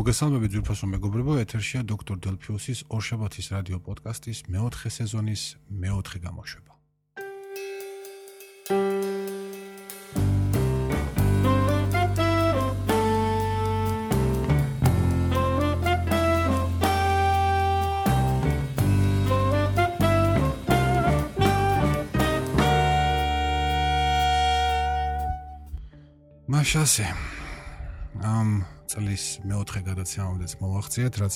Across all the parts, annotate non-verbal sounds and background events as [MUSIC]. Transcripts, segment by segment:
მოგესალმებით ძვირფასო მეგობრებო, ეთერშია დოქტორ დელფიუსის ორშაბათის რადიო პოდკასტის მეოთხე სეზონის მეოთხე გამოშვება. მაშასე ამ წლის მეოთხე გადაცემამდეც მოვახციეთ, რაც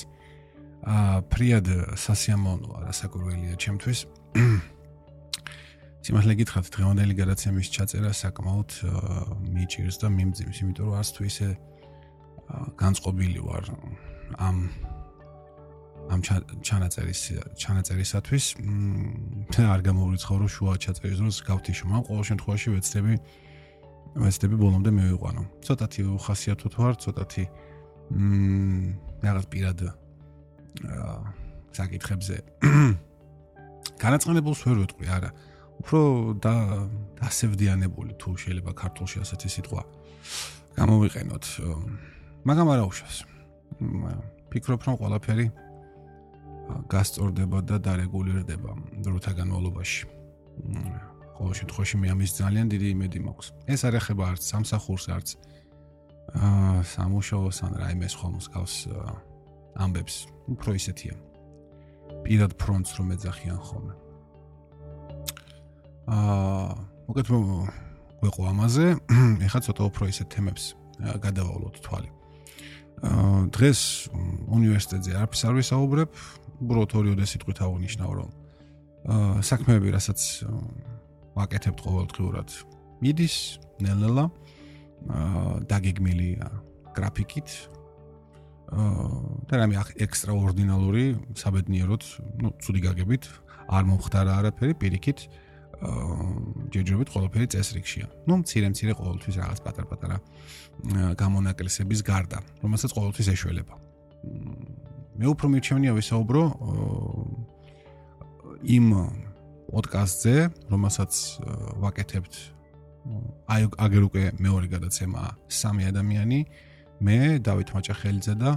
აა ფრიად სასიამოვნოა, რასაკვირველია ჩემთვის. [CLEARS THROAT] სიმართლე გითხრათ, დღევანდელი გადაცემის ჩაწერა საკმაოდ მიჭირს და მიმძიმს, იმიტომ რომ არც თუ ისე განწყობილი ვარ ამ ამ ჩანაწერის ჩანაწერისათვის. მ არ გამოვრიცხავ რომ შუა ჩაწერის დროს გავთიშო, მაგრამ ყოველ შემთხვევაში ვეცდები ვეცდები ბოლომდე მივიყვანო. ცოტათი ხასიათოთ ვარ, ცოტათი მმ რაღაც პირად აა საკითხებზე [COUGHS] განაცხადებულს ვერ ვეტყვი, არა. უფრო და დასევდიანებული თუ შეიძლება ქართულში ასეთი სიტყვა გამოვიყენოთ. მაგრამ არა უშავს. ფიქრობ რომ ყველაფერი გასწორდება და დარეგულირდება დროთა განმავლობაში. ყოველ შემთხვევაში მე ამის ძალიან დიდი იმედი მაქვს. ეს არ ეხება არც სამსახურს, არც აა სამუშაოს ან რაიმე სხვა მსგავს ამბებს. უფრო ისეთია. პირად ფრონტს რომ ეძახიან ხოლმე. აა მოგეთ გვეყო ამაზე, [CLEARS THROAT] ეხლა ცოტა უფრო ისეთ თემებს გადავალოთ თვალი. აა დღეს უნივერსიტეტზე არაფერს არ ვისაუბრებ, უბრალოდ ორიოდე სიტყვით აღნიშნავ რომ აა საქმეები რასაც ვაკეთებთ ყოველდღიურად. მიდის ნელ-ნელა აა დაგეგმილი გრაფიკით აა და რამე ექსტრაორდინალური საბედნიეროდ, ну, ცუდი გაგებით, არ მომხდარა არაფერი პირიქით აა ჯერჯერობით ყოველფერი წესრიგშია. ну, მცირე-მცირე ყოველთვის რაღაც პატარ-პატარა გამონაკლისების გარდა, რომელსაც ყოველთვის ეშველება. მე უფრო მირჩევნია ვისაუბრო იმ პოდკასტზე, რომელსაც ვაკეთებთ აი აგერ უკვე მეორე გადაცემა სამი ადამიანი, მე დავით მაჭახელიძე და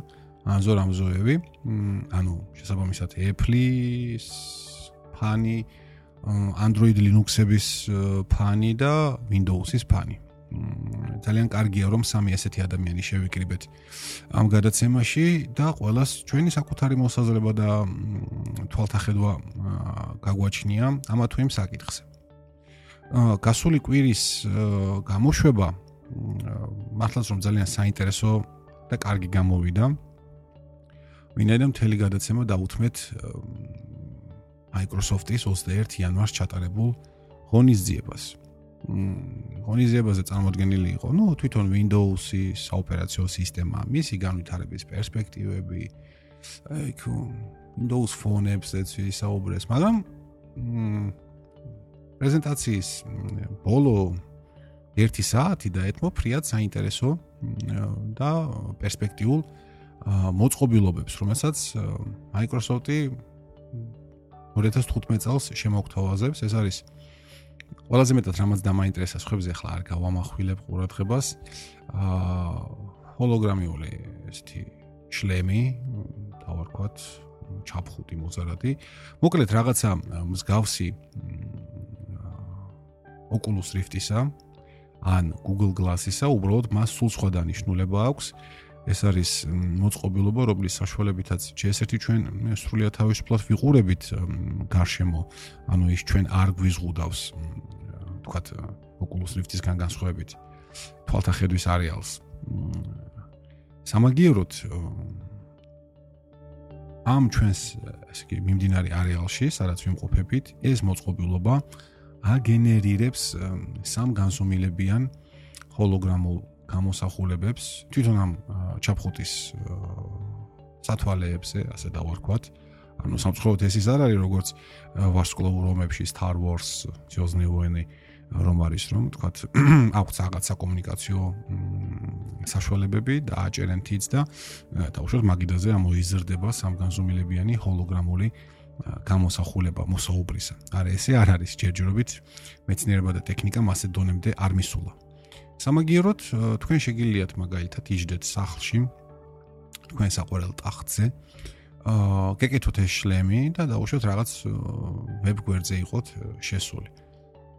ანზორ ამზოევი, ანუ შესაბამისად Apple-ის ფანი, Android Linux-ების ფანი და Windows-ის ფანი. ძალიან კარგია რომ სამი ასეთი ადამიანი შევიკრიბეთ ამ გადაცემაში და ყოველას ჩვენი საკუთარი მოსაზრება და თვალთახედვა გაგვაჩნია ამა თუ იმ საკითხზე. გასული კვირის გამოშვება მართლაც რომ ძალიან საინტერესო და კარგი გამოვიდა. ვინაიდან მთელი გადაცემა დაუთმეთ Microsoft-ის 21 იანვარს ჩატარებულ ღონისძიებას. ღონისძიებაზე წარმოადგენილი იყო, ну, თვითონ Windows-ის ოპერაციო სისტემა, მისი განვითარების პერსპექტივები, აი, Windows Phone-ებზეც ვისაუბრეს, მაგრამ პრეზენტაციის ბოლო 1 საათი და ეთმო ფრიად საინტერესო და პერსპექტიულ მოწყობილობებს, რომელსაც Microsoft-ი 2015 წელს შემოგთავაზებს, ეს არის ყველაზე მეტად რამაც დამაინტერესა სხვებზე ახლა არ გავამახვილებ ყურადღებას. აა ჰოლოგრამიული ესეთი შლემი დავარქვათ ჩაფხუტი მოზარადი მოკლედ რაღაცა მსგავსი Oculus Rift-ისა ან Google Glass-ისა უბრალოდ მას სულ სხვა დანიშნულება აქვს ეს არის მოწყობილობა, რომლის საშუალებითაც ჯერ-ერთი ჩვენ სრულიად თავისუფლად ვიყურებით გარშემო, ანუ ის ჩვენ არ გვიზღუდავს თქვათ Oculus Rift-ისგან განსხვავებით თვალთახედვის არეალს. სამაგიეროდ ამ ჩვენს ესე იგი მიმდინარე არეალში, სადაც ვიმყოფებით, ეს მოწყობილობა აგენერირებს სამ განსუმილებიან ჰოლოგრამულ გამოსახულებებს თვითონ ამ ჩაფხუტის სათვალეებზე, ასე დავარქვათ. ანუ სამწუხაროდ ეს ის არ არის როგორც ვარსკვლავურ ომებში Star Wars, Звездные войны, რომ არის რომ თქვათ [CLEARS THROAT] აქვს რაღაც საკომუნიკაციო საშუალებები და აჭერენ თიც და დაუშვათ მაგიდაზე ამოიზრდება სამგანზომილებიანი ჰოლოგრამული გამოსახულება მოსაუბრისა. არა ესე არ არის ჯერჯერობით მეცნიერება და ტექნიკა მასე დონემდე არ მისულა. სამაგიეროდ თქვენ შეგიძლიათ მაგალითად იჯდეთ სახლში თქვენ საყვარელ ტახტზე. აა გეკეთოთ ეს შლემი და დაუშვათ რაღაც ვებ გვერდზე იყოთ შესული.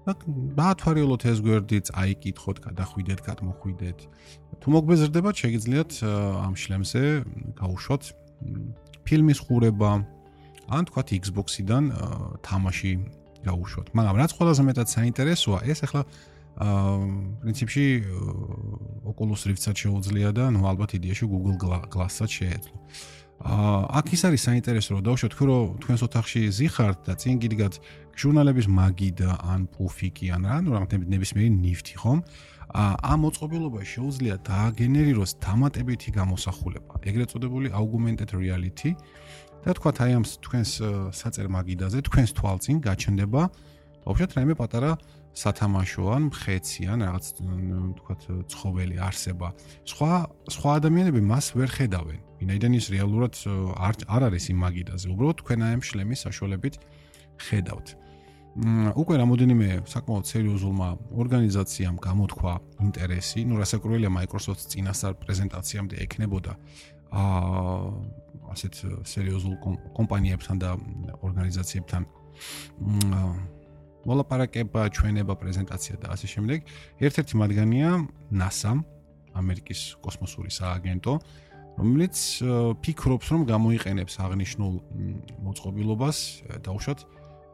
და დაათვალიეროთ ეს გვერდი, წაიკითხოთ, გადახვიდეთ, გადმოხვიდეთ. თუ მოგბეზრდებათ, შეგიძლიათ ამ შლემზე გაუშვოთ ფილმის ხურება ან თქვათ Xbox-იდან თამაში გაუშვოთ. მაგრამ რაც ყველაზე მეტად საინტერესოა, ეს ახლა აა პრინციპში Oculus Rift-საც შეუძლია და ნუ ალბათ იდეაში Google Glass-საც შეეძლო. აა აქ ის არის საინტერესო რომ დავუშვათ თქვენ რომ თქვენს ოთახში ზიხართ და წინ გიდგათ ჟურნალების მაგი და ან პუფიკი ან რა ნუ რაღაც ნებისმიერი ნიფტი ხომ? აა ამ მოწყობილობაში შეუძლია დააგენერიროს დამატებითი გამოსახულება, ეგრეთ წოდებული augmented reality და თქვათ აი ამ თქვენს საწერ მაგიდაზე თქვენს თვალწინ გაჩნდება ვაფშე რაიმე პატარა სათამაშო ან მხეცი ან რაღაც თქვათ ცხოველი არსება. სხვა სხვა ადამიანები მას ვერ ხედავენ. ვინაიდან ის რეალურად არ არ არის იმ მაგიდაზე. უბრალოდ თქვენ აი ამ შლემის საშუალებით ხედავთ. უკვე რამოდენიმე საკმაოდ სერიოზულმა ორგანიზაციამ გამოთქვა ინტერესი, ну რასაკვირველია Microsoft-ს წინასწარ პრეზენტაციამდე ექნებოდა აა ასეთ სერიოზულ კომპანიებთან და ორგანიზაციებთან მოლაპარაკება, ჩვენება, პრეზენტაცია და ასე შემდეგ. ერთ-ერთი მათგანია NASA, ამერიკის კოსმოსური სააგენტო, რომელიც ფიქრობს, რომ გამოიყენებს აღნიშნულ მოწყობილობას დაუშვათ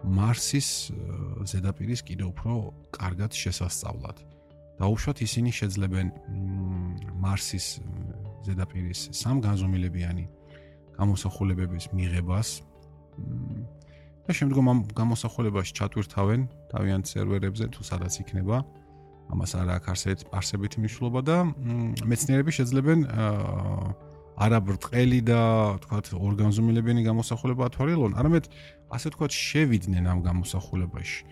მარსის ზედაპირის კიდევ უფრო კარგად შესასწავლად. დაუშვათ ისინი შეძლებენ მარსის ზედაპირის სამგანზომილებიანი გამოსახულებების მიღებას და შემდგომ ამ გამოსახულებაში ჩატვირთავენ თავიანთ სერვერებზე თუ სადაც იქნება ამას არ აქვს არსებეთ არსებითი მნიშვნელობა და მეცნიერები შეძლებენ არა ბრტყელი და თქვათ ორგანიზმილებიანი გამოსახულება ათვალიერონ, არამედ ასე თქვათ შევიდნენ ამ გამოსახულებაში.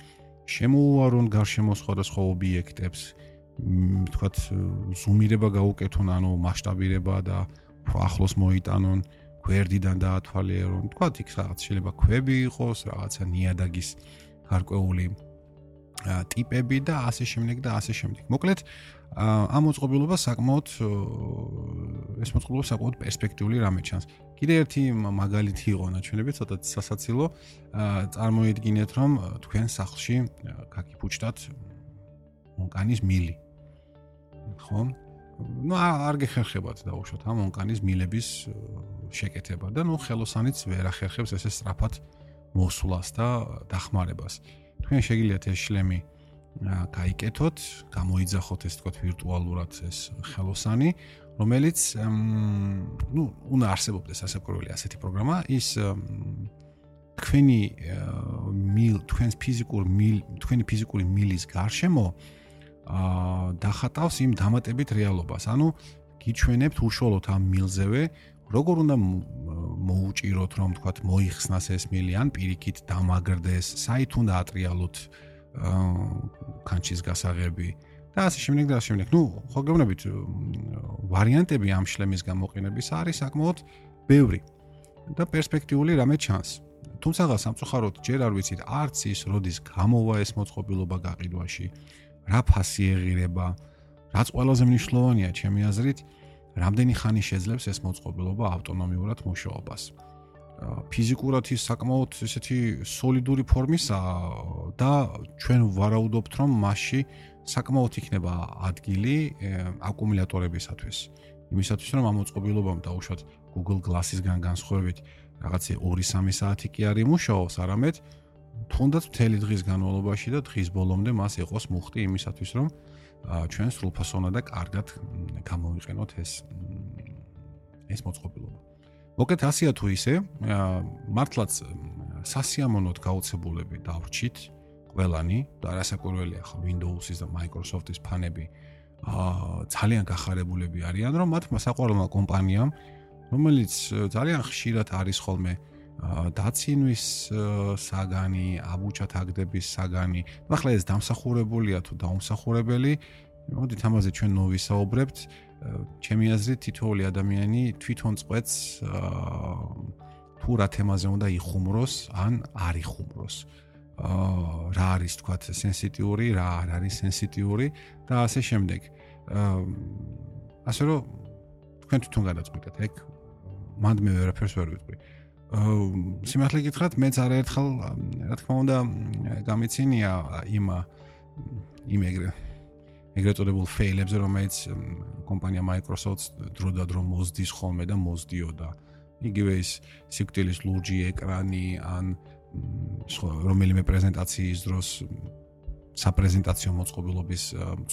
შემოუარონ გარშემო სხვადასხვა ობიექტებს, თქვათ ზუმირება გაუკეთონ, ანუ მასშტაბირება და ახლოს მოიტანონ. გვერდიდან დაათვალიერონ. თქვა იქ რაღაც შეიძლება ქვები იყოს, რაღაცა ნიადაგის გარკვეული ტიპები და ასე შემდეგ და ასე შემდეგ. მოკლედ ამ მოწყობილობა საკმაოდ ეს მოწყობილობა საკმაოდ პერსპექტიული რამე ჩანს. კიდე ერთი მაგალითი იყო ნაჩვენები, ცოტა სასაცილო. წარმოიდგინეთ, რომ თქვენ სახლში გაკიფუჭდათ მონკანის მილი. ხო? ну არ გეხერხებათ დაუშვათ ამ ონკანის მილების შეკეთება და ну ხელოსანიც ვერ ახერხებს ესე სწრაფად მოსვლას და დახმარებას თქვენ შეგიძლიათ ეს შლემი გაიკეთოთ გამოიძახოთ ეს თქო ვირტუალურად ეს ხელოსანი რომელიც ну უნდა არსებობდეს ასაკურველი ასეთი პროგრამა ის თქვენი მილ თქვენს ფიზიკურ მილ თქვენი ფიზიკური მილის გარშემო აა დახატავს იმ დამატებით რეალობას. ანუ გიჩვენებთ უშუალოდ ამ მილზევე, როგორ უნდა მოუჭიროთ, რომ თქვათ მოიხსნას ეს მილი, ან პირიქით დამაგრდეს, საით უნდა ატრიალოთ აა კანჩის გასაღები და ასე შემდეგ და ასე შემდეგ. ნუ, ხო გეუბნებით, ვარიანტები ამ შლემის გამოყენების არის საკმაოდ ბევრი და პერსპექტიული რამე ჩანს. თუმცა სამწუხაროდ ჯერ არ ვიცით არც ის როდის გამოვა ეს მოწყობილობა გაყიდვაში. რა ფასი ეღირება, რაც ყველაზე მნიშვნელოვანია ჩემი აზრით, რამდენი ხანი შეძლებს ეს მოწყობილობა ავტონომიურად მუშაობას. ფიზიკურად ის საკმაოდ ესეთი სოლიდური ფორმისაა და ჩვენ ვარაუდობთ, რომ მასში საკმაოდ იქნება ადგილი აკუმულატორებისათვის. იმისათვის, რომ ამ მოწყობილობამ დაუშვათ Google Glass-ისგან განსხვავებით, რაღაცე 2-3 საათი კი არ იმუშაოს, არამედ თუნდაც მთელი დღის განმავლობაში და დღის ბოლომდე მას იყოს მუხტი იმისათვის, რომ ჩვენ სრულფასონა და კარგად გამოვიყენოთ ეს ეს მოწყობილობა. მოკეთ ასია თუ ისე, მართლაც სასიამოვნოდ გაუცებულები დავრჩით ყველანი და არასაკურველია ხო Windows-ის და Microsoft-ის ფანები აა ძალიან გახარებულები არიან, რომ მათ საყვარელმა კომპანიამ, რომელიც ძალიან ხშირად არის ხოლმე დაცინვის საგანი, აბუჩათ აგდების საგანი. ახლა ეს დამსახურებულია თუ დაუმსახურებელი, მოდით ამაზე ჩვენ ნოვისაუბრებთ. ჩემი აზრით თითოეული ადამიანი თვითონ წყვეტს თუ რა თემაზე უნდა იხუმროს, ან არ იხუმროს. აა რა არის თქვა სენსიტიური, რა არ არის სენსიტიური და ასე შემდეგ. აა ასე რომ თქვენ თვითონ გადაწყვეტეთ, ეგ მანდ მე ვერაფერს ვერ ვიტყვი. აა სიმართლე გითხრათ, მეც არაერთხელ რა თქმა უნდა გამიცინია იმ იმ ეგრე ეგრეთ წოდებულ ფეილებზე, რომელიც კომპანია Microsoft დრო და დრო მოსდის ხოლმე და მოსდიოდა. იგივე ის სიკვდილის ლურჯი ეკრანი ან რომელიმე პრეზენტაციის დროს საპრეზენტაციო მოწყობილობის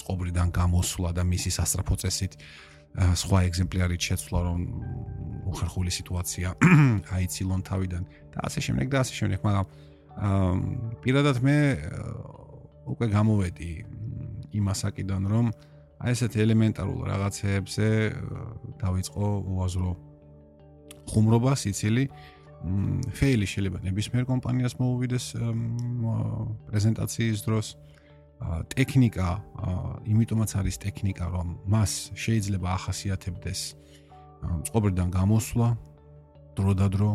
წყობრიდან გამოსვლა და მისი სასწრაფო წესით სხვა ეგზემპლარით შეცვლა რომ უხერხული სიტუაცია [CLEARS THROAT] აიცილონ თავიდან. და ასე შემდეგ და ასე შემდეგ მაგრამ პირადად მე უკვე გამოვედი იმასაკიდან რომ აი ესეთ ელემენტარულ რაღაცეებზე დავიწყო უაზრო ხუმრობა სიცილი ფეილი შეიძლება ნებისმიერ კომპანიას მოუვიდეს პრეზენტაციის დროს ტექნიკა იმიტომაც არის ტექნიკა რომ მას შეიძლება ახასიათებდეს წყობრიდან გამოსვლა დრო და დრო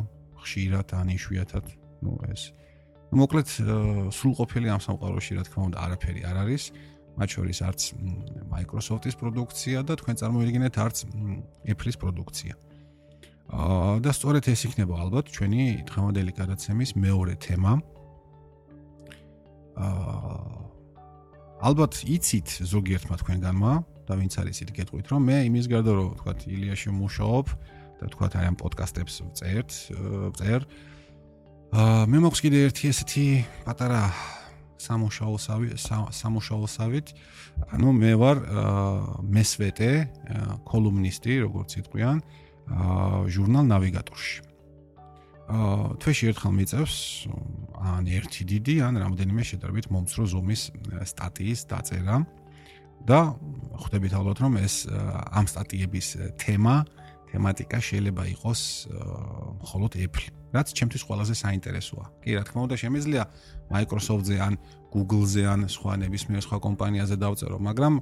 ხშირად ან იშვიათად ნუ ეს. მოკლედ სრულყოფილი ამ სამყაროში რა თქმა უნდა არაფერი არ არის. მათ შორის არც Microsoft-ის პროდუქცია და თქვენ წარმოიდგინეთ არც Apple-ის პროდუქცია. აა და სწორედ ეს იქნება ალბათ ჩვენი დღევანდელი გადაცემის მეორე თემა. აა ალბათ იცით ზოგიერთმა თქვენგანმა და ვინც არის იცით გეტყვით რომ მე იმის გარდა რომ თქვა ილიაში მუშაობ და თქვა აი ამ პოდკასტებს წერთ წერ აა მე მოხს კიდე ერთი ესეთი პატარა სამუშაოსავი სამუშაოსავით ანუ მე ვარ მესვეტე კოლუმნისტი როგორც იტყვიან აა ჟურნალ ნავიგატორში აა თვეში ერთხელ მიწევს ან ერთი დიდი ან რამოდენიმე შედარებით მომცრო ზომის სტატიის დაწერა. და ხვდებით ალბათ რომ ეს ამ სტატიების თემა თემატიკა შეიძლება იყოს მხოლოდ Apple რაც ჩემთვის ყველაზე საინტერესოა. კი რა თქმა უნდა შემიძლია Microsoft-ზე ან Google-ზე ან სხვა ნებისმიერ სხვა კომპანიაზე დავწერო მაგრამ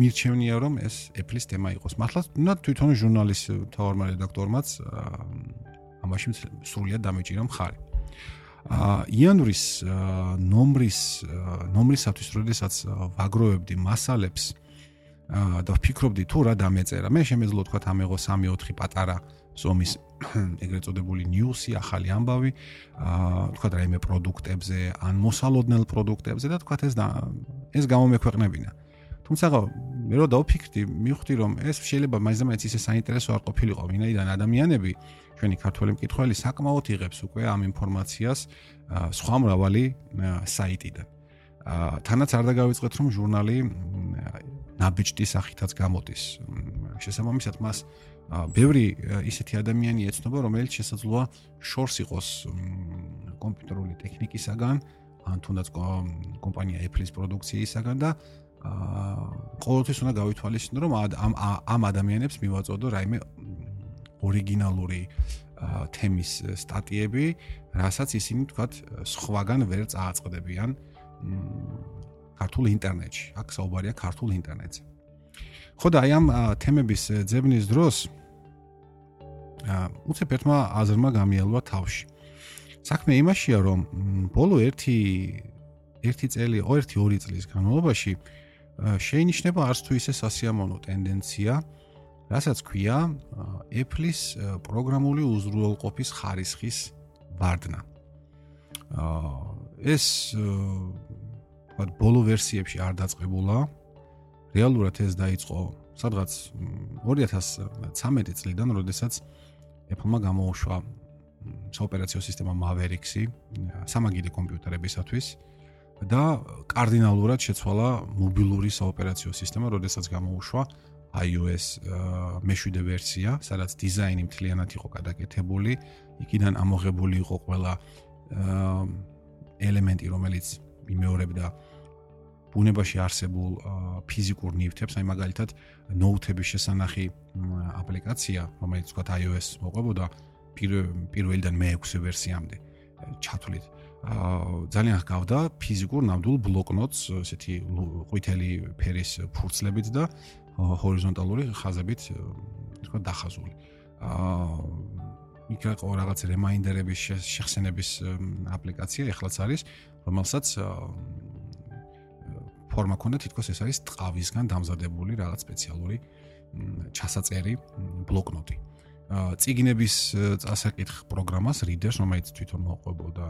მირჩევნია რომ ეს Apple-ის თემა იყოს. მართლა უნდა თვითონ ჟურნალის თავარმა რედაქტორმაც ამაში სრულიად დამეჭირა მხარი. აა იანვრის ნომრის ნომრისათვის როდესაც ვაგროვებდი მასალებს და ვფიქრობდი თუ რა დამეწერა. მე შემეძლო თქვა ამეღო 3-4 პატარა ზომის [COUGHS] ეგრეთ წოდებული ნიუსი, ახალი ამბავი, აა თქვა რაიმე პროდუქტებზე, ან მოსალოდნელ პროდუქტებზე და თქვა ეს ეს გამომექვეყნებინა. თუმცა მე რო დავფიქრდი, მივხვდი რომ ეს შეიძლება მაინც ისე საინტერესო არ ყოფილიყო, ვინაიდან ადამიანები ჩვენი ქართველი მკითხველი საკმაოდ იღებს უკვე ამ ინფორმაციას სხვა მრავალი საიტიდან. თანაც არ დაგავიწყეთ რომ ჟურნალი ნაბიჯდი სახითაც გამოდის. შესაბამისად მას ბევრი ისეთი ადამიანი ეცნობა, რომელიც შესაძლოა შორს იყოს კომპიუტერული ტექნიკისაგან, ან თუნდაც კომპანია Apple-ის პროდუქციისაგან და აა ყოველთვის უნდა გავითვალისწინო რომ ამ ამ ადამიანებს მივაწოდო რაიმე ორიგინალური თემის სტატიები, რასაც ისინი თქვათ სხვაგან ვერ წააწყდებიან ქართულ ინტერნეტში. აქ საუბარია ქართულ ინტერნეტზე. ხო და აი ამ თემების ძებნის დროს აა უცებ ერთმა აზრმა გამიალვა თავში. საქმე იმაშია რომ ბოლო 1 1 წელი, 1-2 წლის განმავლობაში შეინიშნება არც თუ ისე სასიამოვნო ტენდენცია, რასაც ქვია Apple-ის პროგრამული უზრუნველყოფის ხარისხის ვარდნა. აა ეს ვთქვათ, ბოლო ვერსიებში არ დაწყებულა. რეალურად ეს დაიწყო სადღაც 2013 წლიდან, როდესაც Apple-მა გამოუშვა საოპერაციო სისტემა Maverick-ი სამაგიდე კომპიუტერებისათვის. და კარდინალურად შეცვალა მობილური საოპერაციო სისტემა, როდესაც გამოუშვა iOS მეშვიდე ვერსია, სადაც დიზაინი მთლიანად იყო გადაკეთებული, იქიდან ამოღებული იყო ყველა ელემენტი, რომელიც იმეორებდა ბუნებაში არსებულ ფიზიკურ ნივთებს, აი მაგალითად ნოუთების შესანახი აპლიკაცია, რომელიც თქვა iOS მოყვებოდა პირველიდან მე-6 ვერსიამდე ჩათვლით. ძალიან ჰგავდა ფიზიკურ ნამდვილ ბლოკნოტს, ესეთი ყვითელი ფერის ფურცლებით და ჰორიზონტალური ხაზებით, თქვა დახაზული. აა იქ იყო რაღაც რემაინდერების შეხსენების აპლიკაცია, ეხლაც არის, რომელსაც ფორმა ქონდა თითქოს ეს არის ტყავისგან დამზადებული რაღაც სპეციალური ჩასაწერი ბლოკნოტი. ციგნების წასაკითხ პროგრამას readers, რომელიც თვითონ მოყვებოდა,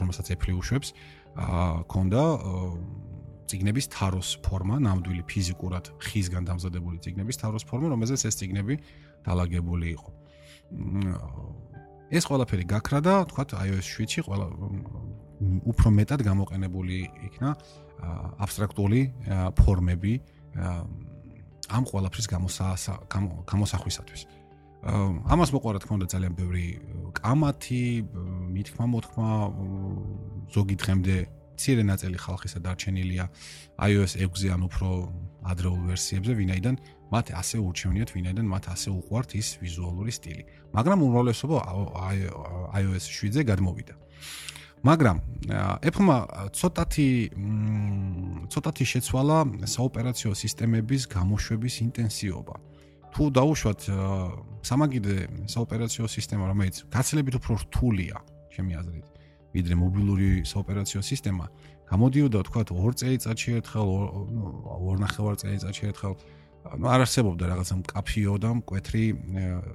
რომელსაც Apple უშვებს, აა ქონდა ციგნების თაროს ფორმა, ნამდვილი ფიზიკურად ხისგან დამზადებული ციგნების თაროს ფორმა, რომელზეც ეს ციგნები დალაგებული იყო. ეს ყველაფერი გაქრა და თქვა iOS 7-ში ყველა უფრო მეტად გამოყენებული იქნა აბსტრაქტული ფორმები ამ ყველაფრის გამოსახვისათვის. ამას მოყარა თქმა უნდა ძალიან ბევრი კამათი, მithქმა მოთქმა ზოგი დღემდე ცირე ნაწილი ხალხისა დარჩენილია iOS 6-ზე ან უფრო ადრეულ ვერსიებზე, ვინაიდან მათ ასე ურჩევნიათ, ვინაიდან მათ ასე უყვართ ის ვიზუალური სტილი. მაგრამ უმრავლესობა iOS 7-ზე გადმოვიდა. მაგრამ Apple-მა ცოტათი ცოტათი შეცვალა საოპერაციო სისტემების გამოშვების ინტენსივობა. თუ დაუშვათ სამაგიდე საოპერაციო სისტემა, რომელიც გაცილებით უფრო რთულია, ჩემი აზრით, ვიდრე მობილური საოპერაციო სისტემა, გამოდიოდა თქვა 2 წელიწადში ერთხელ, 2.5 წელიწადში ერთხელ ну არარსებობდა რაღაცა მკაფიო და მკვეთრი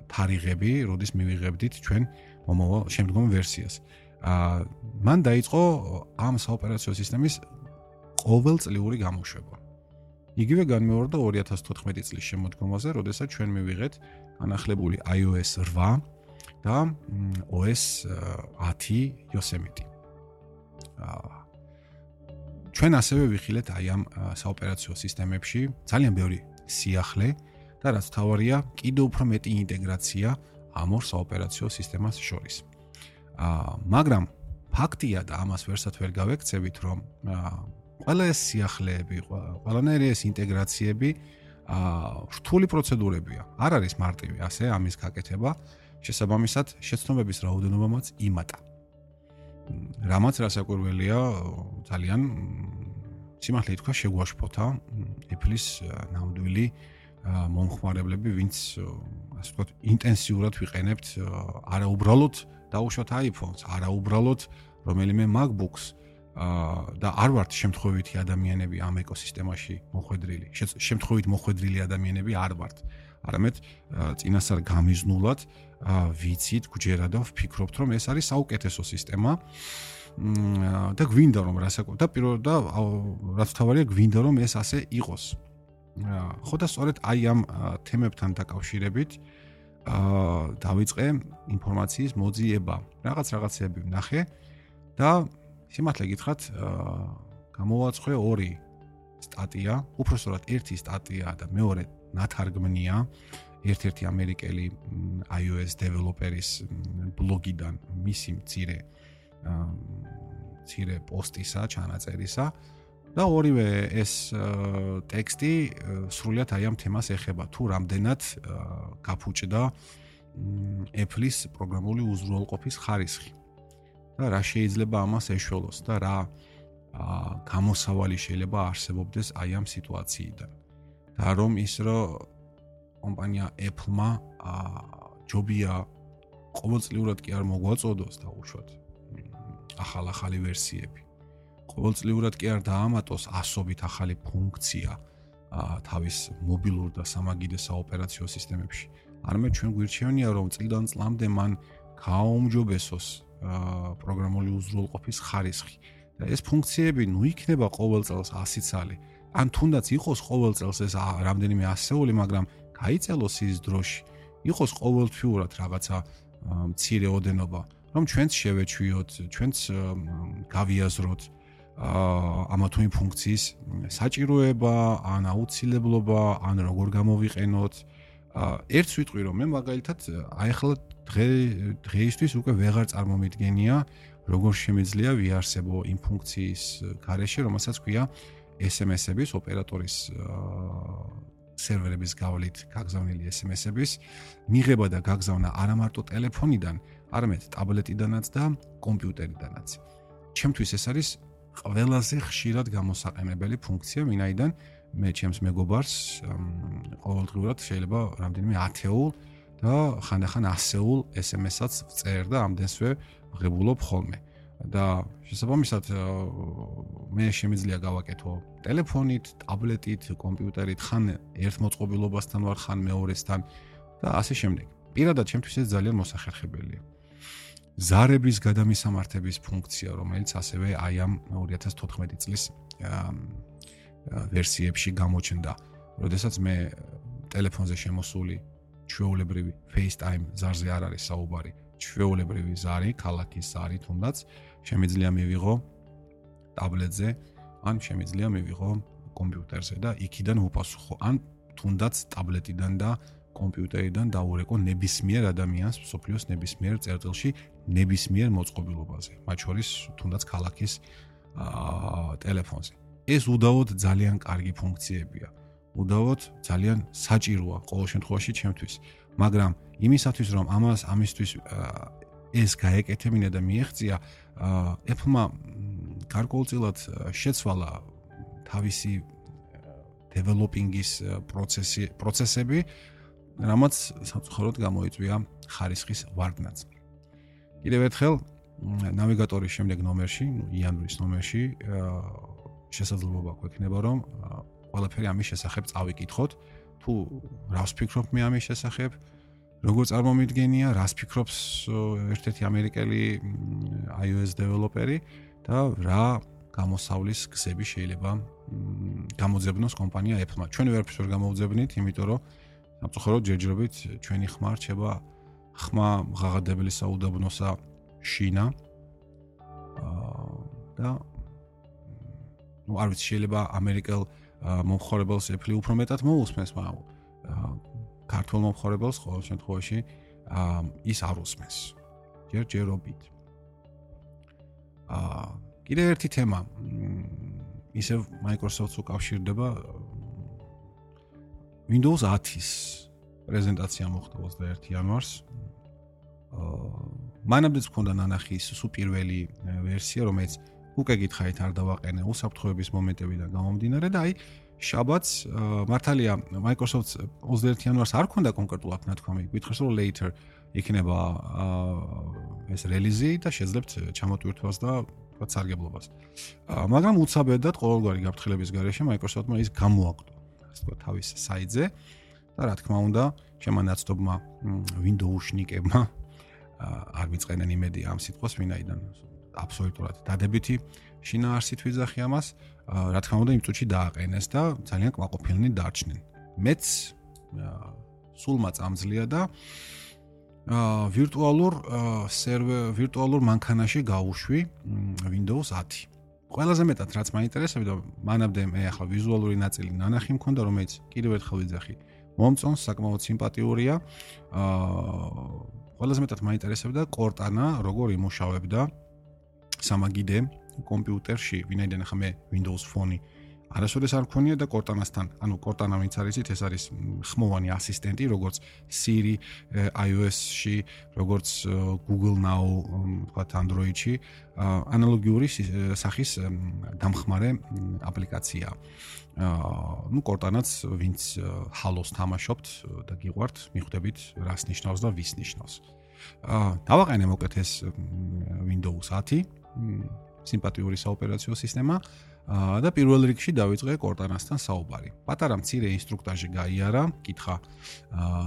თარიღები, როდის მივიღებდით ჩვენ მომავალ შემდგომ ვერსიას. აა მან დაიწყო ამ საოპერაციო სისტემის ყოველწლიური გამოშვება. იგივე განმეორდა 2014 წლის შემოდგომაზე, როდესაც ჩვენ მივიღეთ განახლებული iOS 8 და OS 10 Yosemite. აა ჩვენ ასევე ვიხილეთ აი ამ საოპერაციო სისტემებში ძალიან ბევრი სიახლე და რაც თავარია, კიდევ უფრო მეტი ინტეგრაცია ამ ორ საოპერაციო სისტემას შორის. აა მაგრამ ფაქტია და ამას ვერსად ვერ გავექცევით, რომ აა ყველა ეს სიახლეები, ყველანაირი ეს ინტეგრაციები აა რთული პროცედურებია. არ არის მარტივი ასე ამის გაკეთება. შესაბამისად, შეცნობების რაოდენობამაც იმატა. რამაც რასაკვირველია ძალიან სიმართლე ითქვა შეგვაშფოთა Apple-ის ნამდვილი მომხმარებლები, ვინც ასე ვთქვათ, ინტენსიურად ვიყენებთ არა უბრალოდ დაუშვათ iPhone-ს, არა უბრალოდ რომელიმე MacBook-ს და არ ვართ შემთხვევითი ადამიანები ამ ეკოსისტემაში მოხვედრილი. შემთხვევით მოხვედრილი ადამიანები არ ვართ. არამედ წინასწარ გამიზნულად ვიცით, გჯერა და ვფიქრობთ, რომ ეს არის საუკეთესო სისტემა. და გვინდა რომ რასაკო და პირველ და რაც თავარია გვინდა რომ ეს ასე იყოს. ხო და სწორედ აი ამ თემებთან დაკავშირებით აა დავიწყე ინფორმაციის მოძიება. რაღაც რაღაცეები ვნახე და სიმართლე გითხრათ, გამოვაცხე ორი სტატია, უпроსტორად ერთი სტატია და მეორე ნათარგმნია. ერთ-ერთი ამერიკელი iOS დეველოპერის ბლოგიდან მისი მცირე მცირე პოსტისა, ჩანაწერისა. და ორივე ეს ტექსტი სრულიად აი ამ თემას ეხება, თუ რამდენად გაფუჭდა Apple-ის პროგრამული უზრუნველყოფის ხარისხი. და რა შეიძლება ამას ეშველოს და რა გამოსავალი შეიძლება არსებობდეს აი ამ სიტუაციიდან. და რომ ის რომ კომპანია Apple-მა ჯობია ყოველწლიურად კი არ მოგვაწოდოს და უშუალოდ ახალ-ახალი ვერსიები. ყოველწლიურად კი არ დაამატოს ასობით ახალი ფუნქცია თავის მობილურ და სამაგიდე საოპერაციო სისტემებში. არამედ ჩვენ გვირჩევნია რომ წლიდან წლამდე მან გააუმჯობესოს პროგრამული უზრუნველყოფის ხარისხი. და ეს ფუნქციები ნუ იქნება ყოველ წელს 100 წელი. ან თუნდაც იყოს ყოველ წელს ეს რამდენიმე ასეული, მაგრამ გაიწელოს ის დროში. იყოს ყოველთვიურად რაღაცა მცირე ოდენობა. რომ ჩვენც შევეჩვიოთ, ჩვენც გავიაზროთ ამა თუ იმ ფუნქციის საჭიროება, ან აუცილებლობა, ან როგორ გამოვიყენოთ. ერთს ვიტყვი რომ მე მაგალითად აი ახლა დღე დღეისთვის უკვე ვეღარ წარმომიდგენია როგორ შემიძლია ვიარსებო იმ ფუნქციის გარეშე, რომელსაც ქვია SMS-ების ოპერატორის სერვერების გავლით გაგზავნილი SMS-ების მიღება და გაგზავნა არა მარტო ტელეფონიდან, არამედ ტაბლეტიდანაც და კომპიუტერიდანაც. ჩემთვის ეს არის ყველაზე ხშირად გამოსაყენებელი ფუნქცია, ვინაიდან მე ჩემს მეგობარს ყოველდღურად შეიძლება რამდენიმე ათეულ და ხანდახან ასეულ SMS-აც წერდა ამდენსვე ღებულობ ხოლმე. და შესაბამისად მე შემიძლია გავაკეთო ტელეფონით, ტაბლეტით, კომპიუტერით, ხან ერთ მოწყობილობასთან ვარ, ხან მეორესთან და ასე შემდეგ. პირადად ჩემთვის ეს ძალიან მოსახერხებელია. ზარების გადამისამართების ფუნქცია, რომელიც ასევე აი ამ 2014 წლის ვერსიებში გამოჩნდა. როდესაც მე ტელეფონზე შემოსული ჩვეულებრივი FaceTime ზარზე არ არის საუბარი, ჩვეულებრივი ზარი, ქალაქის ზარი თუნდაც შემიძლია მივიღო ტაბლეტზე, ან შემიძლია მივიღო კომპიუტერზე და იქიდან უპასუხო, ან თუნდაც ტაბლეტიდან და კომპიუტერიდან დაურეკო ნებისმიერ ადამიანს სოფლიოს ნებისმიერ წერტილში ნებისმიერ მოწყობილობაზე, მათ შორის თუნდაც ქალაქის აა ტელეფონზე. ეს უდავოდ ძალიან კარგი ფუნქციებია. უდავოდ ძალიან საჭიროა ყოველ შემთხვევაში ჩემთვის. მაგრამ იმისათვის რომ ამას ამისთვის ეს გაეკეთებინა და მიეღწია Apple-მა გარკვეულწილად შეცვალა თავისი developing-ის პროცესი პროცესები რამაც სამწუხაროდ გამოიწვია ხარისხის ვარდნაც. კიდევ ერთხელ ნავიგატორის შემდეგ ნომერში, იანვრის ნომერში შესაძლებლობა გვექნება რომ ყველაფერი ამის შესახებ წავიკითხოთ. თუ რას ფიქრობ მე ამის შესახებ? როგორ წარმომიდგენია, რას ფიქრობს ერთ-ერთი ამერიკელი iOS დეველოპერი და რა გამოსავლის გზები შეიძლება გამოძებნოს კომპანია Apple-მა. ჩვენ ვერაფერს ვერ გამოუძებნით, იმიტომ რომ სამწუხაროდ ჯერჯერობით ჩვენი ხმა რჩება ხმა ღაღადებელი საუდაბნოსა შინა. აა და ну, არ ვიცი, შეიძლება ამერიკელ მომხმარებელს ეფლი უფრო მეტად მოусმენს, მაგრამ ქართულ მომხმარებელს ყოველ შემთხვევაში ის არ უსმენს. ჯერჯერობით. აა კიდე ერთი თემა. ისე Microsoft-ს უკავშირდება Windows 10-ის პრეზენტაცია მოხდა 21 იანვარს. აა მანამდეც მქონდა ნანახი ის სუ პირველი ვერსია, რომელიც უკვე გითხარით არ დავაყენე უსაფრთხოების მომენტებიდან გამომდინარე და აი შაბათს მართალია Microsoft 21 იანვარს არ ქონდა კონკრეტულად ნათქვამი, გითხარს რომ later იქნება ეს რელიზი და შეძლებთ ჩამოტვირთვას და თქვა სარგებლობას. მაგრამ უცაბედად ყოველგვარი გაფრთხილების გარეშე Microsoft-მა ის გამოაკვდა, ასე თქვა თავის საიტზე და რა თქმა უნდა, შემანაცდობმა Windows-ნიკებმა არ მიწყენენ იმედი ამ სიტყვას, ვინაიდან აბსოლუტურად დადებითი შინაარსით ვიძახი ამას. რა თქმა უნდა, იმ წუთში დააყენეს და ძალიან კმაყოფილნი დარჩნენ. მეც სულმა წამძლია და აა ვირტუალურ სერვერ ვირტუალურ მანქანაში გავუშვი Windows 10. ყველაზე მეტად რაც მაინტერესებდა, მანამდე მე ახლა ვიზუალური ნაწილი ნანახი მქონდა, რომელიც კიდევ ერთხელ ვიძახი. მომწონს, საკმაოდ სიმპათიურია. აა ყველაზე მეტად მაინტერესებდა Cortana, როგორ იმუშავებდა სამაგიდე კომპიუტერში, ვინაიდან ახლა მე Windows Phone-ი არასოდეს არ მქონია და Cortana-სთან, ანუ Cortana ვინც არის ის, ეს არის ხმოვანი ასისტენტი, როგორც Siri iOS-ში, როგორც Google Now, ვთქვათ Android-ში, ანალოგიური სახის დამხმარე აპლიკაცია. აა, ну Cortana-ც ვინც Halo-ს თამაშობთ და გიყვართ, მიხვდებით რას ნიშნავს და ვის ნიშნავს. აა, დავაყენე მოკეთ ეს Windows 10 სიმპათიური საოპერაციო სისტემა და პირველ რიგში დავიწყე კორტანასთან საუბარი. პატარა მცირე ინსტრუქტაჟი გაიარა, კითხა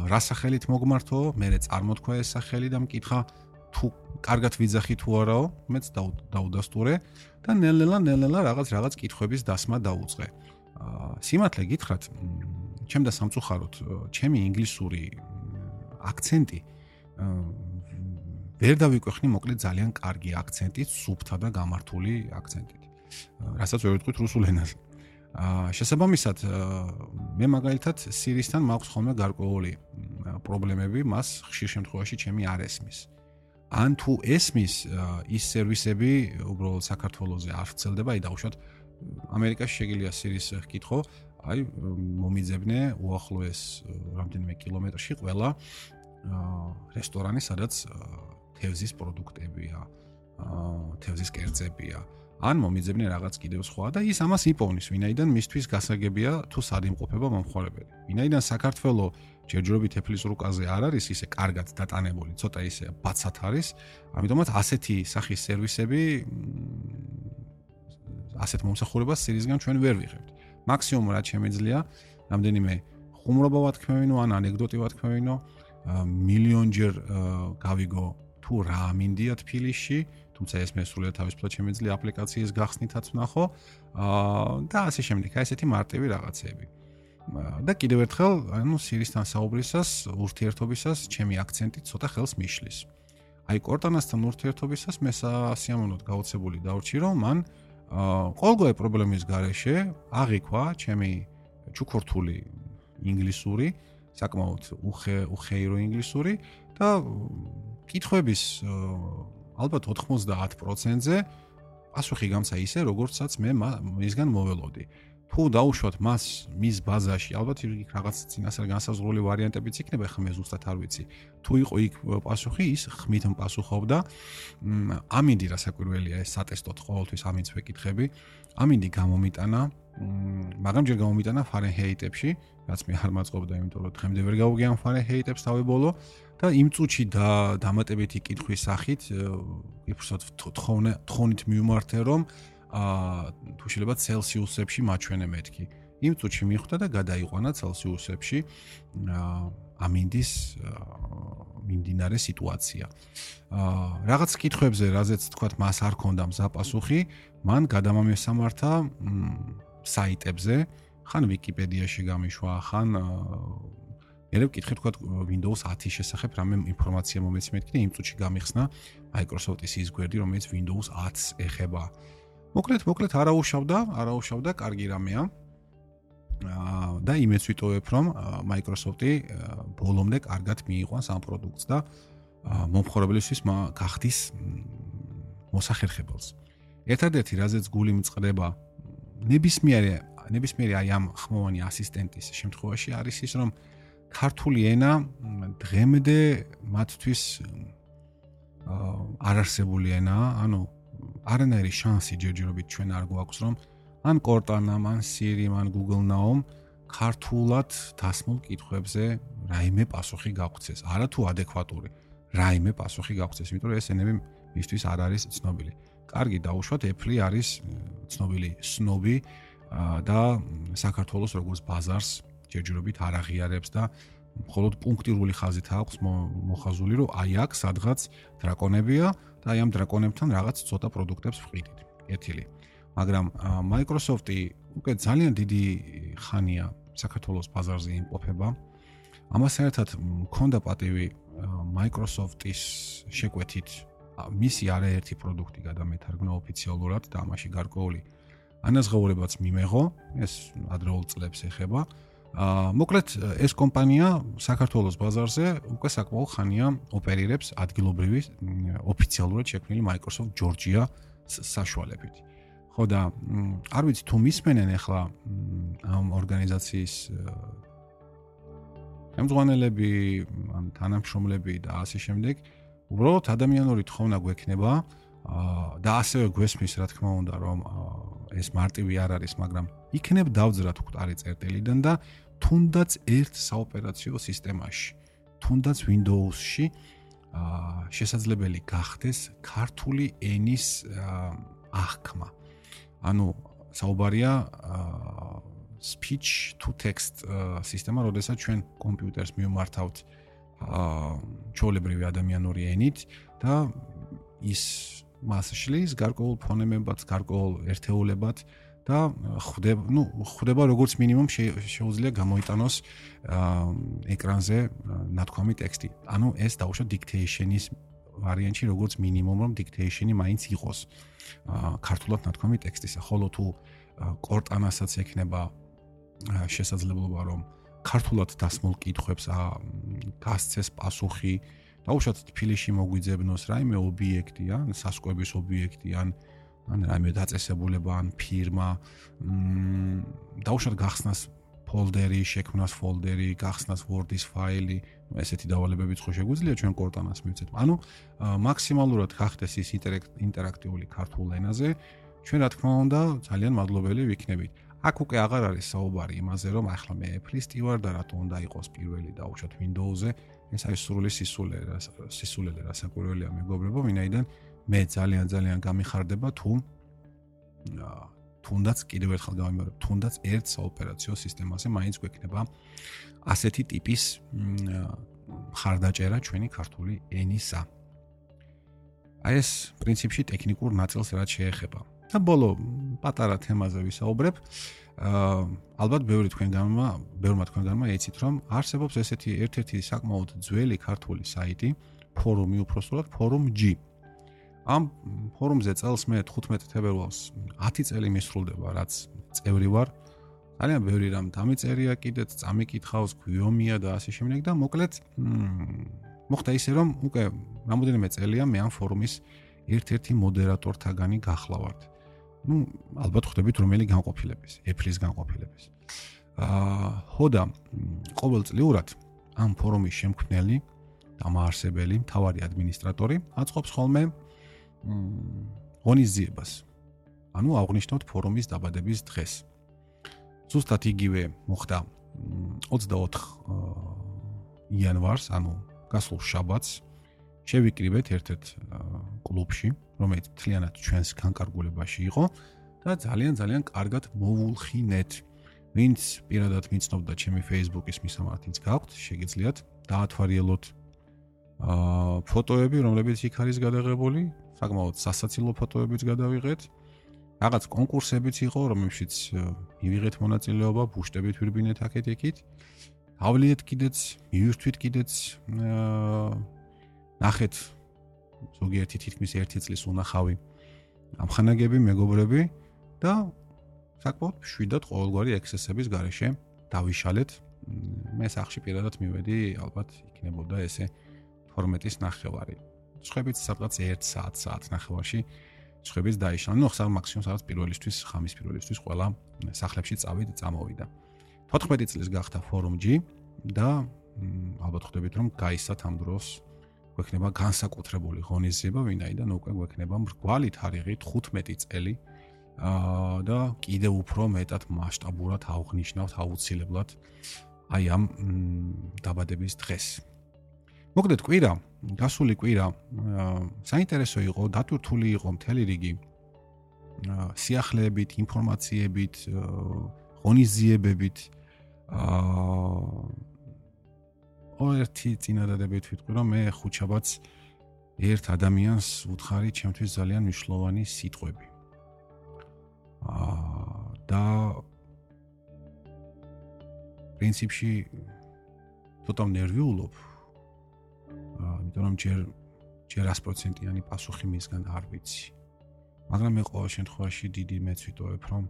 რა სახელით მოგმართო, მე წარმოთქვა ეს სახელი და მკითხა თუ კარგად ვიძახი თუ არაო, მეც დაუდასტურე და ნელ-ნელა ნელ-ნელა რაღაც რაღაც კითხვების დასმა დაუწყე. სიმართლე გითხრათ, ჩემ და სამწუხაროდ, ჩემი ინგლისური აქცენტი ვერ დავიკვეხნი მოკლედ ძალიან კარგი აქცენტით, სუფთა და გამართული აქცენტით. რასაც ვერ ვიტყვით რუსულ ენაზე. აა შესაბამისად მე მაგალითად სირისთან მაქვს ხოლმე გარკვეული პრობლემები, მას ხშირ შემთხვევაში ჩემი არ ესმის. ან თუ ესმის ის სერვისები უბრალოდ საქართველოსზე არ ვრცელდება, აი დაუშვათ ამერიკაში შეგიძლია სირის კითხო, აი მომიძებნე უახლოეს რამდენიმე კილომეტრში ყველა რესტორანი, სადაც თევზის პროდუქტებია, აა თევზის კერძებია. ან მომიძებნე რაღაც კიდევ სხვა და ის ამას იპოვნის, ვინაიდან მისთვის გასაგებია თუ სად იმყოფება მომხმარებელი. ვინაიდან საქართველოს ჯერჯერობით ეფლის რუკაზე არ არის ისე კარგად დატანებული, ცოტა ისე ბაცად არის, ამიტომაც ასეთი სახის სერვისები ასეთ მომსახურებას სირისგან ჩვენ ვერ ვიღებთ. მაქსიმუმ რაც შემიძლია, რამდენიმე ხუმრობა ვათქმევინო ან ანეკდოტი ვათქმევინო მილიონჯერ გავიგო თუ რა მინდია თბილისში თუმცა ეს მე სრულიად თავისუფლად შემეძლია აპლიკაციის გახსნითაც ვნახო. და ასე შემდეგ. აი ესეთი მარტივი რაღაცეები და კიდევ ერთხელ ანუ სირისთან საუბრისას ურთიერთობისას ჩემი აქცენტი ცოტა ხელს მიშლის. აი კორტანასთან ურთიერთობისას მე სასიამოვნოდ გაოცებული დავრჩი რომ მან ყოველგვარი პრობლემის გარეშე აღიქვა ჩემი ჩუქურთული ინგლისური საკმაოდ უხე უხეირო ინგლისური და კითხვების ალბათ 90%-ზე პასუხი გამცა ისე, როგორცაც მე მისგან მოველოდი. თუ დაუშვათ მას მის ბაზაში, ალბათ იქ რაღაც წინასწარ განსაზღვრული ვარიანტებიც იქნება, ხა მე ზუსტად არ ვიცი. თუ იყო იქ პასუხი, ის ხმით პასუხობდა. ამინდი რასაკვირველია ეს სატესტოთ ყოველთვის ამინდს ვეკითხები. ამინდი გამომიტანა, მაგრამ ჯერ გამომიტანა ფარენჰეიტებში, რაც მე არ მაწყობდა, იმიტომ რომ დღემდე ვერ გავუგე ამ ფარენჰეიტებს თავებოლო. და იმ წუთში და დამატებითი კითხვის სახით უბრალოდ თხოვნე თხოვნით მიუმართე რომ აა თუ შეიძლება ცელსიუსებში მაჩვენე მეთქი. იმ წუთში მიხვდა და გადაიყვანა ცელსიუსებში ამინდის მიმდინარე სიტუაცია. აა რაღაც კითხვებზე რაზეც თქვათ მას არ ქონდა მზაპასუხი მან გადამამესამართა საიტებზე. ხან ვიკიპედიაში გამიშვა ხან მე ვკითხე თქვა Windows 10-ის შესახებ რამე ინფორმაცია მომეცი და იმ წუთში გამიხსნა Microsoft-ის ის გვერდი, რომელიც Windows 10-ს ეხება. მოკლედ, მოკლედ არაუშავდა, არაუშავდა, კარგი რამეა. და იმეც ვიტოვებ, რომ Microsoft-ი ბოლომდე კარგად მიიყვანს ამ პროდუქტს და მომხმარებლისთვის გახდის მოსახერხებელს. ერთადერთი რაზეც გული მწყდება ნებისმიერი ნებისმიერი აი ამ ხმოვანი ასისტენტის შემთხვევაში არის ის, რომ ქართული ენა დღემდე მათთვის არარსებული ენაა, ანუ არანაირი შანსი ჯერჯერობით ჩვენ არ გვაქვს, რომ ან კორტანამ, ან სირიმ, ან Google Now-მ ქართულად დასმულ კითხვებზე რაიმე პასუხი გაგვცეს, არა თუ ადეკვატური, რაიმე პასუხი გაგვცეს, იმიტომ რომ ეს ენები მისთვის არ არის ცნობილი. კარგი დაუშვათ, Apple არის ცნობილი სნობი და საქართველოს როგორც ბაზარს ჯერჯერობით არ აღიარებს და მხოლოდ პუნქტირული ხაზით აქვს მოხაზული, რომ აი აქ სადღაც დრაკონებია და აი ამ დრაკონებთან რაღაც ცოტა პროდუქტებს ვყიდით. ეთილი. მაგრამ Microsoft-ი უკვე ძალიან დიდი ხანია საქართველოს ბაზარზე იმყოფება. ამასთან ერთად მქონდა პატივი Microsoft-ის შეკვეთით მისი არაერთი პროდუქტი გადამეთარგმნა ოფიციალურად და ამაში გარკვეული ანაზღაურებაც მიმეღო. ეს ადრეულ წლებს ეხება. აა მოკლედ ეს კომპანია საქართველოს ბაზარზე უკვე საკმაო ხანია ოპერირებს ადგილობრივი ოფიციალურად შექმნილი Microsoft Georgia საშუალებით. ხო და არ ვიცი თუ მისმენენ ახლა ამ ორგანიზაციის ხელმძღვანელები, ან თანამშრომლები და ასე შემდეგ, უბრალოდ ადამიანური თხოვნა გვექნება აა და ასევე გვესმის რა თქმა უნდა რომ ეს მარტივი არ არის, მაგრამ იქნებ დავძრათ კვტარი წერტილიდან და თუნდაც ერთ საოპერაციო სისტემაში, თუნდაც Windows-ში აა შესაძლებელი გახდეს ქართული ენის აღქმა. ანუ საუბარია აა speech to text სისტემა, როდესაც ჩვენ კომპიუტერს მიმართავთ აა ჩოლებრივი ადამიანური ენით და ის მას შლის გარკვეულ ფონემებად, გარკვეულ ერთეულებად და ხვდება, ну, ხვდება როგორც მინიმუმ შეუძლია გამოიტანოს ეკრანზე ნათქვამი ტექსტი. ანუ ეს დაუშვა dictation-ის ვარიანტი, როგორც მინიმუმ რომ dictation-ი მაინც იყოს ქართულად ნათქვამი ტექსტისა. ხოლო თუ კორტანასაც ექნება შესაძლებლობა რომ ქართულად დასმულ კითხვებს გასცეს პასუხი დაუშვათ თბილისში მოგვიძებნოს რაიმე ობიექტი ან სასკვების ობიექტი ან ან რაიმე დაწესებულება ან ფირმა მ დაუშვათ გახსნას ფოლდერი, შექმნას ფოლდერი, გახსნას Word-ის ფაილი, ესეთი დავალებებიც ხო შეგვიძლია ჩვენ კორტანას მივცეთ. ანუ მაქსიმალურად გახდეს ის ინტერაქტიული ქართულ ენაზე, ჩვენ რა თქმა უნდა ძალიან მადლობელი ვიქნებით. აქ უკვე აღარ არის საუბარი იმაზე, რომ ახლა მე Apple-ის ტივარ და რატო უნდა იყოს პირველი დაუშვათ Windows-ზე, ეს არის სრული სისულე, სისულელე რასაკვირველია მეგობრებო, ვინაიდან მე ძალიან ძალიან გამიხარდება თუ თუნდაც კიდევ ერთხელ გავიმეორებ, თუნდაც ერთ საოპერაციო სისტემაზე მაინც გვექნება ასეთი ტიპის ხარდაჭერა ჩვენი ქართული ენისა. აი ეს პრინციპში ტექნიკურ ნაწილს რაც შეეხება. და ბოლო პატარა თემაზე ვისაუბრებ. აა ალბათ ბევრი თქვენგანმა, ბევრმა თქვენგანმა ეცით, რომ არსებობს ესეთი ერთ-ერთი საკმაოდ ძველი ქართული საიტი, ფორუმი უпростоლად forum.g. ამ ფორუმზე წელს მე 15 თებერვალს 10 წელი მისრულდება, რაც წევრი ვარ. ძალიან ბევრი რამ დამიწერია კიდეც, წამიკითხავს, გვიომია და ასე შემდეგ და მოკლედ მოხდა ისე რომ უკვე რამოდენიმე წელია მე ამ ფორუმის ერთ-ერთი მოდერატორთაგანი გახლავართ. Ну, ალბათ ხვდებით რომელი განყოფილების, ეფლის განყოფილების. აა, ხოდა ყოველწლიურად ამ ფორუმის შემქმნელი, დამაარსებელი, მთავარი ადმინისტრატორი აწყობს ხოლმე ღონისძიებას. ანუ აღნიშნოთ ფორუმის დაბადების დღეს. ზუსტად იგივე მოხდა 24 იანვარს, ანუ გასულ შაბათს შევიკრიბეთ ერთ-ერთ კლუბში, რომელიც თლიანად ჩვენს განკარგულებაში იყო და ძალიან ძალიან კარგად მოვულხინეთ. ვინც პირადად მიცნობდა ჩემი Facebook-ის მისამართიც გაქვთ, შეგიძლიათ დაათვალიეროთ აა ფოტოები, რომლებიც იქ არის გადაღებული, საკმაოდ სასაცილო ფოტოებიც გადავიღეთ. რაღაც კონკურსებიც იყო, რომელშიც მივიღეთ მონაწილეობა, ბუშტებით ვირბინეთ აქეთ-იქით. ავლიეთ კიდეც, მივირთვით კიდეც აა ნახეთ ზოგიერთი თითქმის 1 წლის უნახავი ამხანაგები მეგობრები და საკმაოდ შვიდად ყოველგვარი ექსესების გარეშე დავიშალეთ. მე სახში პირადად მივედი, ალბათ იქნებოდა ესე ფორმატის ნახევარი. ცხებიც სადღაც 1 საათ, საათ ნახევარში ცხებიც დაიშალა. ნუ ხსარ მაქსიმუმ სადღაც პირველისთვის, ხამის პირველისთვის ყველა სახლებში წავიდ, წამოვიდა. 14 წლის გახდა ფორუმ G და ალბათ ხვდებით რომ გაისათ ამ დროს გვექნება განსაკუთრებული ღონისძიება, ვინაიდან უკვე გვექნება მრგვალი თარიღი 15 წელი. აა და კიდევ უფრო მეტად მასშტაბურად აღნიშნავთ აუცილებლად აი ამ დაბადების დღეს. მოგდეთ კვირა, გასული კვირა. საინტერესო იყო, დატვირთული იყო მთელი რიგი. სიახლეებით, ინფორმაციებით, ღონისძიებებით. აა ერთი წინადადებით ვიტყვი რომ მე ხუჩაბაც ერთ ადამიანს უთხარი ჩემთვის ძალიან მნიშვნელოვანი სიტყვები. აა და პრინციპში ცოტა ნერვიულობ. აა იმიტომ რომ ჯერ ჯერ 100%-იანი პასუხი მისგან არ ვიცი. მაგრამ მე ყოველ შემთხვევაში დიდი მეც ვიტოვებ რომ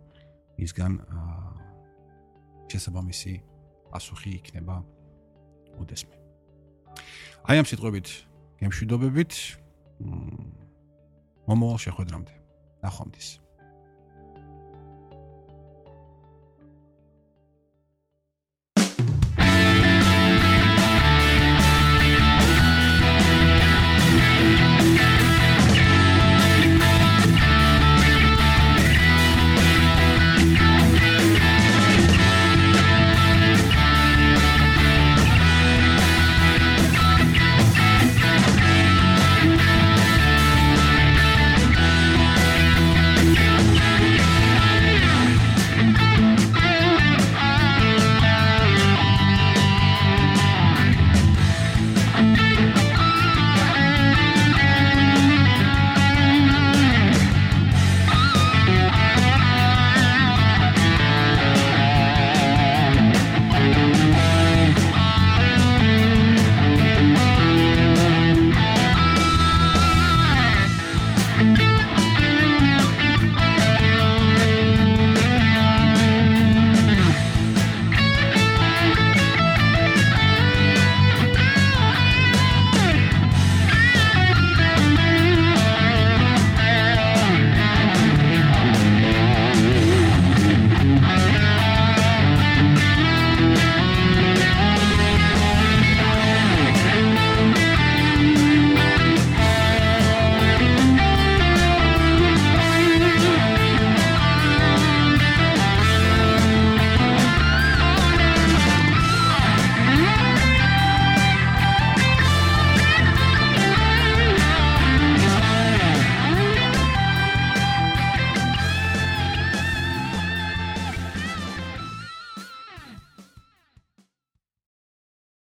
მისგან აა შესაბამისი პასუხი იქნება. უდესმე. აი ამ სიტყვებით გემშვიდობებით. მომავალ შეხვედრამდე. ნახვამდის.